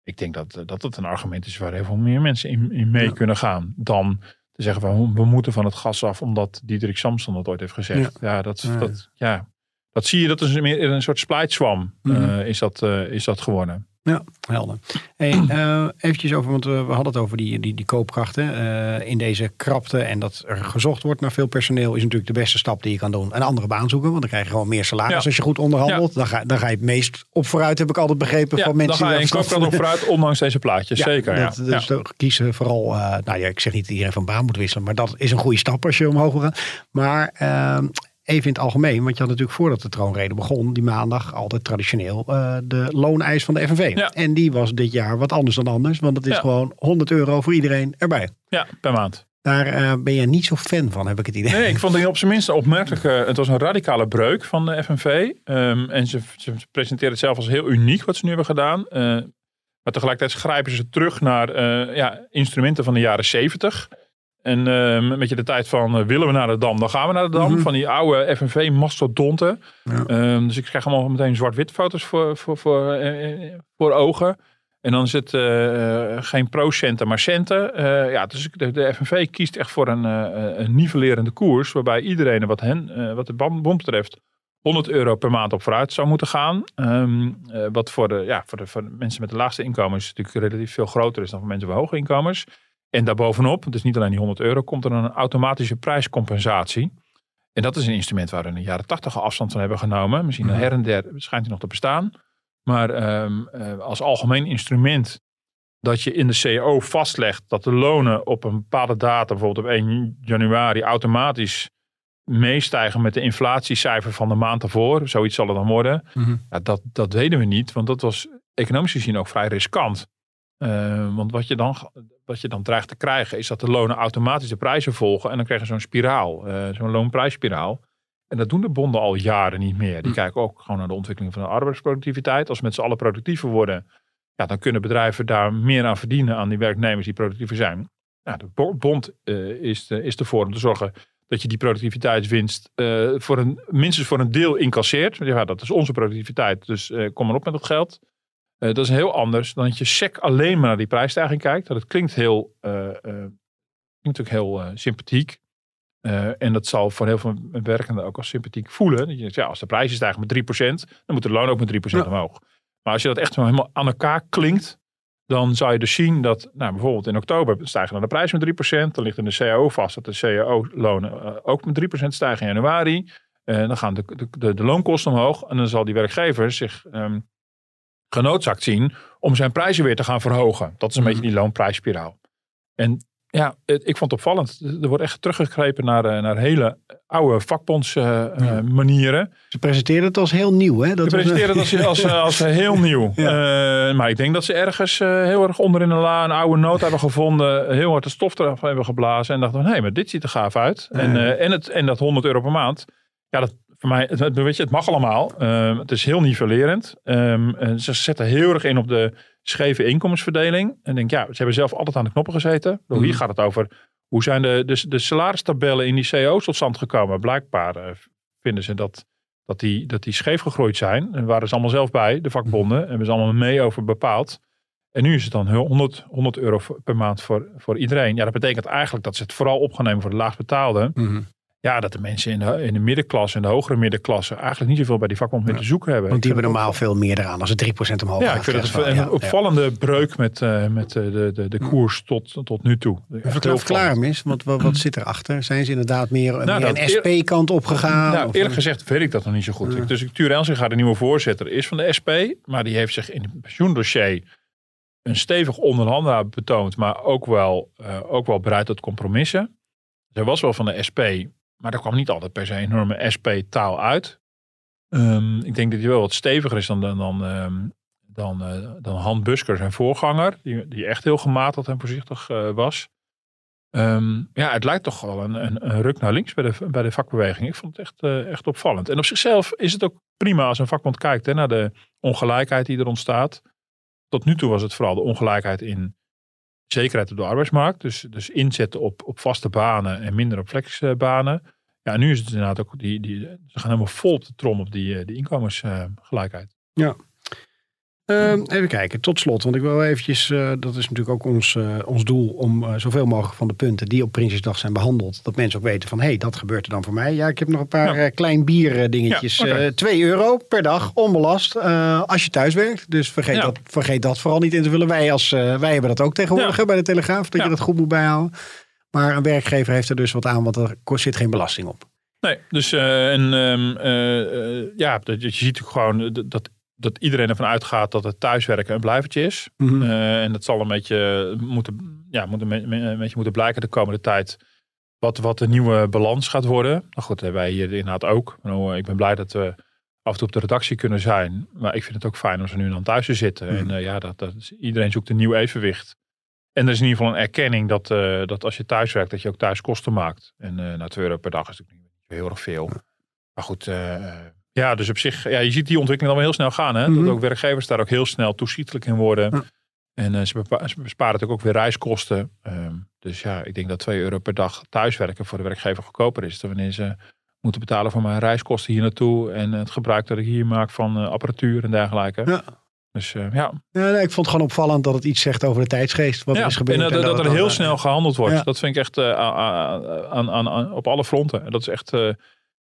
Ik denk dat, dat het een argument is waar heel veel meer mensen in, in mee Ja. kunnen gaan. Dan te zeggen van we moeten van het gas af omdat Diederik Samson dat ooit heeft gezegd. Ja, dat, Ja. dat, ja, dat zie je, dat is meer een soort splijtswam eh, is, dat, eh, is dat geworden. Ja, helder. Hey, eh, eventjes over, want eh, we hadden het over die, die, die koopkrachten. Eh, in deze krapte en dat er gezocht wordt naar veel personeel is natuurlijk de beste stap die je kan doen. Een andere baan zoeken, want dan krijg je gewoon meer salaris Ja. als je goed onderhandelt. Dan, ga, dan ga je het meest op vooruit, heb ik altijd begrepen Ja, van dan mensen ga je verstand op vooruit, ondanks deze plaatjes. Zeker, ja. dat- Dus ja. dan kiezen vooral, nou ja, ik zeg niet dat iedereen van baan moet wisselen, maar dat is een goede stap als je omhoog wil gaan. Maar ehm, even in het algemeen, want je had natuurlijk voordat de troonrede begon, die maandag altijd traditioneel eh, de looneis van de FNV. Ja. En die was dit jaar wat anders dan anders, want het is Ja. gewoon 100 euro voor iedereen erbij. ja, per maand. Daar eh, ben je niet zo fan van, heb ik het idee. Nee, ik vond het op zijn minst een opmerkelijke. Het was een radicale breuk van de FNV. Ehm, en ze, ze presenteren het zelf als heel uniek wat ze nu hebben gedaan. Eh, maar tegelijkertijd grijpen ze terug naar eh, ja, instrumenten van de jaren zeventig. En ehm, met je de tijd van eh, willen we naar de Dam, dan gaan we naar de Dam. Mhm. Van die oude FNV-mastodonten. Ja. Ehm, dus ik krijg allemaal meteen zwart-wit foto's voor, voor, voor, eh, eh, voor ogen. En dan is het geen procenten, maar centen. Ja, dus de, de FNV kiest echt voor een, een nivellerende koers. Waarbij iedereen wat, hen, wat de bond betreft 100 euro per maand op vooruit zou moeten gaan. Ehm, eh, wat voor de, ja, voor, de, voor de mensen met de laagste inkomens natuurlijk relatief veel groter is dan voor mensen met hoge inkomens. En daarbovenop, dus niet alleen die 100 euro, komt er een automatische prijscompensatie. En dat is een instrument waar we in de jaren 80 al afstand van hebben genomen. Misschien Mhm. her en der schijnt hij nog te bestaan. Maar ehm, eh, als algemeen instrument dat je in de CAO vastlegt dat de lonen op een bepaalde datum, bijvoorbeeld op 1 januari, automatisch meestijgen met de inflatiecijfer van de maand ervoor. Zoiets zal het dan worden. Mhm. Ja, dat, dat weten we niet, want dat was economisch gezien ook vrij riskant. Eh, want wat je, dan, wat je dan dreigt te krijgen is dat de lonen automatisch de prijzen volgen. En dan krijg je zo'n spiraal, eh, zo'n loonprijsspiraal. En dat doen de bonden al jaren niet meer. Die Hm. kijken ook gewoon naar de ontwikkeling van de arbeidsproductiviteit. Als we met z'n allen productiever worden, ja, dan kunnen bedrijven daar meer aan verdienen aan die werknemers die productiever zijn. Ja, de bo- bond eh, is, de, is ervoor om te zorgen dat je die productiviteitswinst eh, voor een, minstens voor een deel incasseert. Want Ja, dat is onze productiviteit, dus kom maar op met het geld. Eh, dat is heel anders dan dat je sec alleen maar naar die prijsstijging kijkt. Dat het klinkt heel, eh, eh, klinkt natuurlijk heel sympathiek. En dat zal voor heel veel werkenden ook als sympathiek voelen. Dat je denkt, ja, als de prijzen stijgen met 3%, dan moet de loon ook met 3% Ja. omhoog. Maar als je dat echt helemaal aan elkaar klinkt, dan zou je dus zien dat, nou, bijvoorbeeld in oktober stijgen dan de prijs met 3%. Dan ligt in de CAO vast dat de CAO-lonen ook met 3% stijgen in januari. Eh, dan gaan de, de, de, de loonkosten omhoog. En dan zal die werkgever zich ehm, genoodzaakt zien om zijn prijzen weer te gaan verhogen. Dat is een beetje die loonprijsspiraal. En ja, het- ik vond het opvallend. Er wordt echt teruggegrepen naar, eh, naar hele oude vakbondsmanieren. Ja. manieren. Ze presenteerden het als heel nieuw, hè? Dat Ze presenteren het als, als, eh, als heel nieuw. Eh, maar ik denk dat ze ergens eh, heel erg onder in de la een oude noot hebben gevonden. Heel hard de stof eraf hebben geblazen. En dachten van, hé, maar dit ziet er gaaf uit. En, Ja. eh, en, het, en dat 100 euro per maand. Ja, dat mij, het, weet je, het mag allemaal. Ehm, het is heel nivellerend. En ze zetten heel erg in op de scheve inkomensverdeling. En denk, ja, ze hebben zelf altijd aan de knoppen gezeten. Bedoel, Hier Mhm. gaat het over, hoe zijn de, de, de salaristabellen in die CO's tot stand gekomen? Blijkbaar eh, vinden ze dat dat die, dat die scheef gegroeid zijn. En waren ze allemaal zelf bij, de vakbonden. Hebben ze allemaal mee over bepaald. En nu is het dan 100, 100 euro per maand voor, voor iedereen. Ja, dat betekent eigenlijk dat ze het vooral op gaan nemen voor de laagbetaalden. Mhm. Ja, dat de mensen in de, in de middenklasse en de hogere middenklasse eigenlijk niet zoveel bij die vakbond meer te zoeken hebben. Want die hebben normaal veel meer eraan als het 3% omhoog Ja, gaat. ik vind het een, ja, een ja. opvallende breuk met, eh, met eh, de, de, de koers tot, tot nu toe. Verklaar, verklaar opvallend. hem eens, want wat, wat zit erachter? Zijn ze inderdaad meer, Nou, een SP-kant opgegaan? Nou, Of- eerlijk gezegd weet ik dat nog niet zo goed. Ja. Ik- Dus Tuur Elsinga, de nieuwe voorzitter, is van de SP. Maar die heeft zich in het pensioendossier een stevig onderhandelaar betoond. Maar ook wel, eh, ook wel bereid tot compromissen. Zij was wel van de SP. Maar daar kwam niet altijd per se een enorme SP-taal uit. Ehm, ik denk dat hij wel wat steviger is dan, dan, dan, ehm, dan, eh, dan Han Busker, zijn voorganger. Die, die echt heel gematigd en voorzichtig eh, was. Ehm, ja, het lijkt toch wel een, een, ruk naar links bij de, bij de vakbeweging. Ik vond het echt, eh, echt opvallend. En op zichzelf is het ook prima als een vakbond kijkt naar de ongelijkheid die er ontstaat. Tot nu toe was het vooral de ongelijkheid in zekerheid op de arbeidsmarkt. Dus, dus inzetten op, op vaste banen en minder op flexbanen. Ja, nu is het inderdaad ook, die, die, ze gaan helemaal vol op de trom op die, eh, die inkomensgelijkheid. Ehm, even kijken, tot slot. Want ik wil eventjes, eh, dat is natuurlijk ook ons, eh, ons doel om zoveel mogelijk van de punten die op Prinsjesdag zijn behandeld, dat mensen ook weten van, hé, hey, dat gebeurt er dan voor mij. Ja, ik heb nog een paar Ja. klein bier dingetjes. Ja, oké. 2 euro per dag, onbelast, als je thuis werkt. Dus vergeet, Ja. dat, vergeet dat vooral niet in te vullen. Wij, als, wij hebben dat ook tegenwoordig Ja. bij de Telegraaf, dat Ja. je dat goed moet bijhouden. Maar een werkgever heeft er dus wat aan, want er kost- zit geen belasting op. Nee, dus eh, en, ehm, eh, ja, dat, je ziet ook gewoon dat, dat, iedereen ervan uitgaat dat het thuiswerken een blijvertje is. Mhm. Eh, en dat zal een beetje moeten, ja, moet een, beetje moeten blijken de komende tijd. Wat, wat de nieuwe balans gaat worden. Nou goed, hebben wij hier inderdaad ook. Nou, ik ben blij dat we af en toe op de redactie kunnen zijn. Maar ik vind het ook fijn om zo nu dan thuis te zitten. Mhm. En ja, dat, dat, iedereen zoekt een nieuw evenwicht. En er is in ieder geval een erkenning dat, eh, dat als je thuis werkt, dat je ook thuis kosten maakt. En eh nou, 2 euro per dag is natuurlijk niet heel erg veel. Maar goed, eh, ja, dus op zich, ja, je ziet die ontwikkeling dan wel heel snel gaan. Hè? Mhm. Dat ook werkgevers daar ook heel snel toeschietelijk in worden. En ze, besparen natuurlijk ook weer reiskosten. Ehm, dus ja, ik denk dat 2 euro per dag thuiswerken voor de werkgever goedkoper is. Dan wanneer ze moeten betalen voor mijn reiskosten hier naartoe. En het gebruik dat ik hier maak van apparatuur en dergelijke. Ja. Dus eh, ja, Ja, nee, ik vond het gewoon opvallend dat het iets zegt over de tijdsgeest. Wat ja. er is gebeurd. En, eh, dat, dat het er heel eh, snel gehandeld wordt. Ja. Dat vind ik echt aan, aan, op alle fronten. En dat is echt,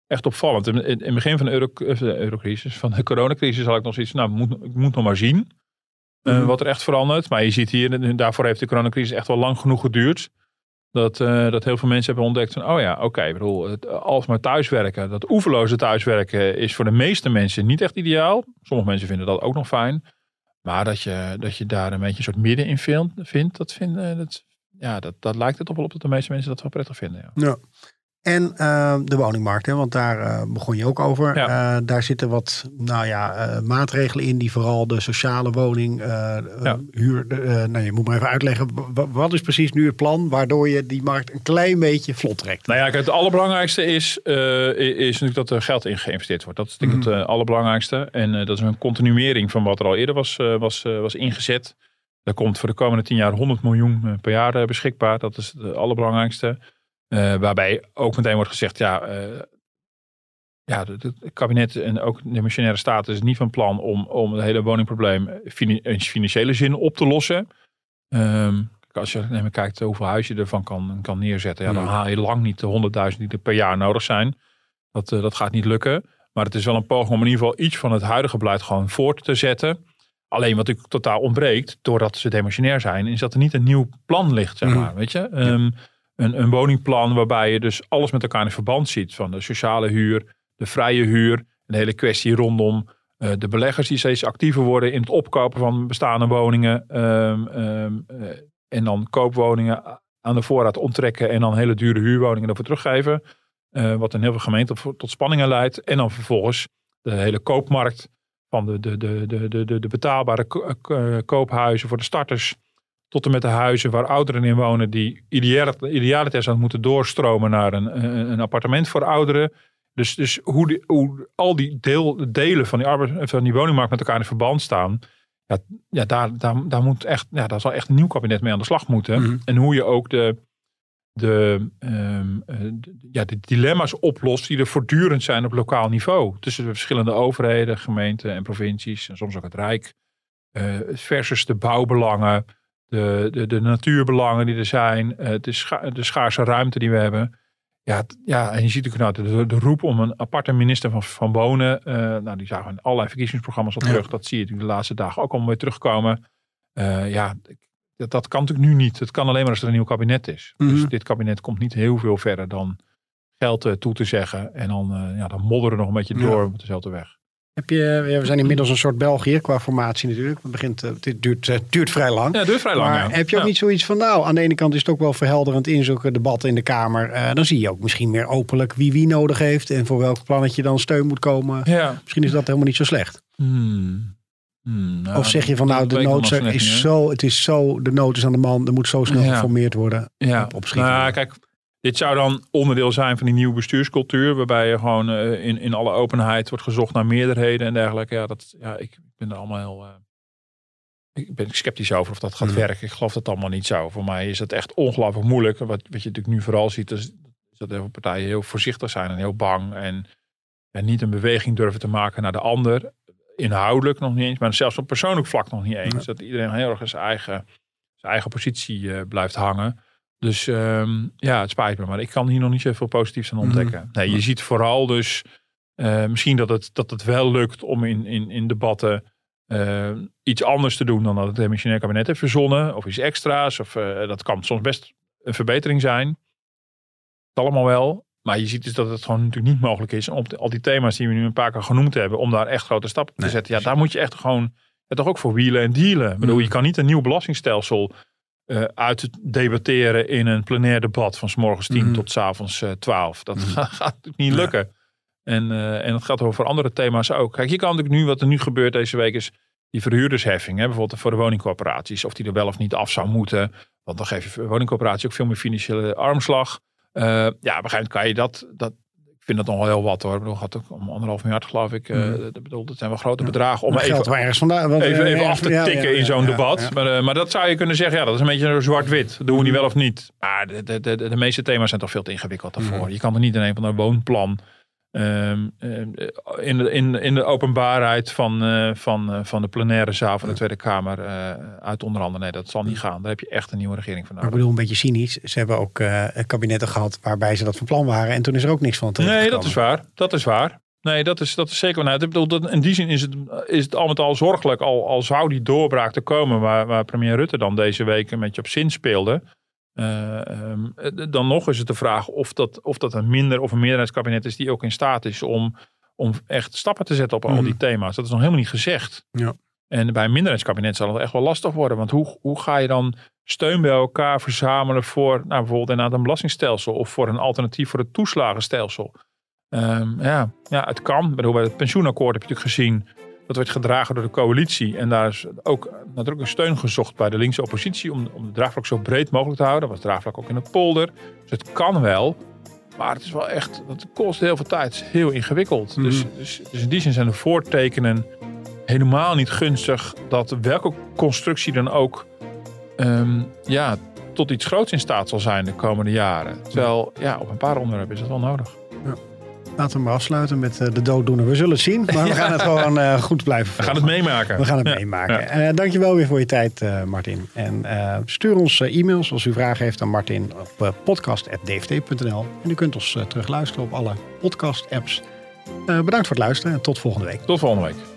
echt opvallend. In, in, het begin van de, euro, de eurocrisis, van de coronacrisis, had ik nog zoiets. Nou, moet, ik moet nog maar zien Mhm. wat er echt verandert. Maar je ziet hier, en daarvoor heeft de coronacrisis echt wel lang genoeg geduurd. Dat, dat heel veel mensen hebben ontdekt van, oh ja, oké, ik bedoel, het alsmaar thuiswerken, dat oeverloze thuiswerken is voor de meeste mensen niet echt ideaal. Sommige mensen vinden dat ook nog fijn. Maar dat je, dat je daar een beetje een soort midden in vindt, dat, vind, eh, dat, ja, dat, dat lijkt het toch wel op dat de meeste mensen dat wel prettig vinden. Ja. Ja. En eh, de woningmarkt, hè, want daar eh, begon je ook over. Ja. Eh, daar zitten wat nou ja, eh, maatregelen in die vooral de sociale woning, Ja. huur. nou, je moet maar even uitleggen. wat is precies nu het plan waardoor je die markt een klein beetje vlot trekt? Nou ja, kijk, het allerbelangrijkste is, is natuurlijk dat er geld in geïnvesteerd wordt. Dat is denk ik Mhm. het eh, allerbelangrijkste. En dat is een continuering van wat er al eerder was, was, was ingezet. Er komt voor de komende tien jaar 100 miljoen per jaar beschikbaar. Dat is het allerbelangrijkste. Eh, waarbij ook meteen wordt gezegd, ja, eh, ja het, kabinet en ook de missionaire staat is niet van plan om, om het hele woningprobleem fini- in financiële zin op te lossen. Ehm, als je neem, kijkt hoeveel huis je ervan kan, kan neerzetten, ja, dan Ja. haal je lang niet de 100.000 die er per jaar nodig zijn. Dat, eh, dat gaat niet lukken. Maar het is wel een poging om in ieder geval iets van het huidige beleid gewoon voort te zetten. Alleen wat natuurlijk totaal ontbreekt, doordat ze demissionair zijn, is dat er niet een nieuw plan ligt, zeg Mhm. maar. Weet je? Ehm, een, een woningplan waarbij je dus alles met elkaar in verband ziet. Van de sociale huur, de vrije huur, de hele kwestie rondom eh, de beleggers die steeds actiever worden in het opkopen van bestaande woningen. ehm, ehm, eh, en dan koopwoningen aan de voorraad onttrekken en dan hele dure huurwoningen ervoor teruggeven. Eh, wat in heel veel gemeenten tot, spanningen leidt. En dan vervolgens de hele koopmarkt van de, de, de, de, de, de, betaalbare ko- koophuizen voor de starters. Tot en met de huizen waar ouderen in wonen die idealiter zouden moeten doorstromen naar een, een, appartement voor ouderen. Dus, dus hoe, die, hoe al die deel, delen van die, arbeid, van die woningmarkt met elkaar in verband staan. Ja, ja daar, daar, daar, moet echt, ja, daar zal echt een nieuw kabinet mee aan de slag moeten. Mhm. En hoe je ook de, de, ehm, eh, de- ja, de dilemma's oplost die er voortdurend zijn op lokaal niveau. Tussen de verschillende overheden, gemeenten en provincies. En soms ook het Rijk. eh, versus de bouwbelangen. De, de, de natuurbelangen die er zijn. eh, de, scha de schaarse ruimte die we hebben. Ja, ja, en je ziet ook nou de, de roep om een aparte minister van, van Wonen. eh, nou, die zagen we in allerlei verkiezingsprogramma's al Ja. terug. Dat zie je natuurlijk de laatste dagen ook allemaal weer terugkomen. Eh, ja, dat, dat kan natuurlijk nu niet. Het kan alleen maar als er een nieuw kabinet is. Mhm. Dus dit kabinet komt niet heel veel verder dan geld toe te zeggen. En dan, eh, ja, dan modderen nog een beetje Ja. door op dezelfde weg. Heb je, ja, we zijn inmiddels een soort België qua formatie natuurlijk. Het, begint, eh, dit duurt, eh, duurt vrij lang. Ja, het duurt vrij lang. maar ja. heb je ook Ja. niet zoiets van, nou, aan de ene kant is het ook wel verhelderend in zulke debatten in de Kamer. Eh, dan zie je ook misschien meer openlijk wie wie nodig heeft en voor welk plannetje dan steun moet komen. Misschien is dat helemaal niet zo slecht. Hmm. Hmm, nou, of zeg je van, nou, de nood is zo, het is zo, de nood is aan de man, er moet zo snel geformeerd worden. ja. op- opschieten. Nou, kijk, dit zou dan onderdeel zijn van die nieuwe bestuurscultuur. Waarbij je gewoon eh, in, in alle openheid wordt gezocht naar meerderheden en dergelijke. Ja, dat, ja ik ben er allemaal heel... eh, ik ben sceptisch over of dat gaat Hmm. werken. Ik geloof dat allemaal niet zo. Voor mij is het echt ongelooflijk moeilijk. Wat, wat je natuurlijk nu vooral ziet, is, is dat heel veel partijen heel voorzichtig zijn en heel bang. En, en niet een beweging durven te maken naar de ander. inhoudelijk nog niet eens, maar zelfs op persoonlijk vlak nog niet eens. Dat iedereen heel erg in zijn eigen, zijn eigen positie eh, blijft hangen. Dus ehm, ja, het spijt me, maar ik kan hier nog niet zoveel positiefs aan ontdekken. Nee, je ziet vooral dus eh, misschien dat het, dat het wel lukt om in, in, in debatten eh, iets anders te doen dan dat het demissionair kabinet heeft verzonnen. Of iets extra's. Of, eh, dat kan soms best een verbetering zijn. Het allemaal wel. Maar je ziet dus dat het gewoon natuurlijk niet mogelijk is om al die thema's die we nu een paar keer genoemd hebben, om daar echt grote stappen te zetten. Ja, daar moet je echt gewoon, ja, toch ook voor wielen en dealen. Ik bedoel, Mm. je kan niet een nieuw belastingstelsel eh uit debatteren in een plenair debat van s morgens 10 Mhm. tot s avonds eh, 12. Dat Mhm. gaat, gaat natuurlijk niet Ja. lukken. En, eh, en dat gaat over andere thema's ook. Kijk, je kan natuurlijk nu, wat er nu gebeurt deze week, is die verhuurdersheffing. Hè, bijvoorbeeld voor de woningcorporaties. Of die er wel of niet af zou moeten. Want dan geef je woningcorporaties ook veel meer financiële armslag. Eh, ja, begrijp kan je dat, dat. Ik vind dat nog wel heel wat hoor. Ik bedoel, gaat ook om anderhalf miljard geloof ik. dat, bedoel, dat zijn wel grote bedragen. Om even, waar ergens vandaan. want, even, eh, even af te tikken ja, in zo'n ja, debat. Maar, eh, maar dat zou je kunnen zeggen, ja, dat is een beetje zwart-wit. Doen we die wel of niet? Maar de, de, de, de meeste thema's zijn toch veel te ingewikkeld daarvoor. Mhm. Je kan er niet in een van een woonplan ehm, ehm, in, de, in, in de openbaarheid van, eh, van, eh, van de plenaire zaal van de Tweede Kamer eh, uit onder andere. Nee, dat zal niet gaan. Daar heb je echt een nieuwe regering voor Maar ik nodig. bedoel, een beetje cynisch. Ze hebben ook eh, kabinetten gehad waarbij ze dat van plan waren. En toen is er ook niks van terecht Nee, dat is waar. Dat is waar. Nee, dat is, dat is zeker. Nou, ik bedoel, dat, in die zin is het, is het al met al zorgelijk. Al, al zou die doorbraak te komen waar, waar premier Rutte dan deze week een beetje op zin speelde. Eh, ehm, eh, dan nog is het de vraag of dat, of dat een minder of een meerderheidskabinet is die ook in staat is om, om echt stappen te zetten op al Mhm. die thema's. Dat is nog helemaal niet gezegd. Ja. En bij een minderheidskabinet zal het echt wel lastig worden. Want hoe, hoe ga je dan steun bij elkaar verzamelen voor nou, bijvoorbeeld inderdaad een belastingstelsel of voor een alternatief voor het toeslagenstelsel? Ehm, ja, ja, het kan. Bij het pensioenakkoord heb je natuurlijk gezien dat werd gedragen door de coalitie. En daar is ook nadrukkelijk steun gezocht bij de linkse oppositie om, om de draagvlak zo breed mogelijk te houden. Dat was draagvlak ook in de polder. Dus het kan wel. Maar het is wel echt, het kost heel veel tijd. Het is heel ingewikkeld. Mhm. dus, dus, dus in die zin zijn de voortekenen helemaal niet gunstig dat welke constructie dan ook ehm, ja, tot iets groots in staat zal zijn de komende jaren. Terwijl ja, op een paar onderwerpen is het wel nodig. Laten we maar afsluiten met eh, de dooddoener. We zullen het zien, maar we gaan het gewoon eh, goed blijven We gaan het meemaken. We gaan het Ja, meemaken. ja. Eh, dankjewel weer voor je tijd, Martin. En stuur ons e-mails als u vragen heeft aan Martin op podcast.dft.nl. En u kunt ons terugluisteren op alle podcast-apps. Bedankt voor het luisteren en tot volgende week. Tot volgende week.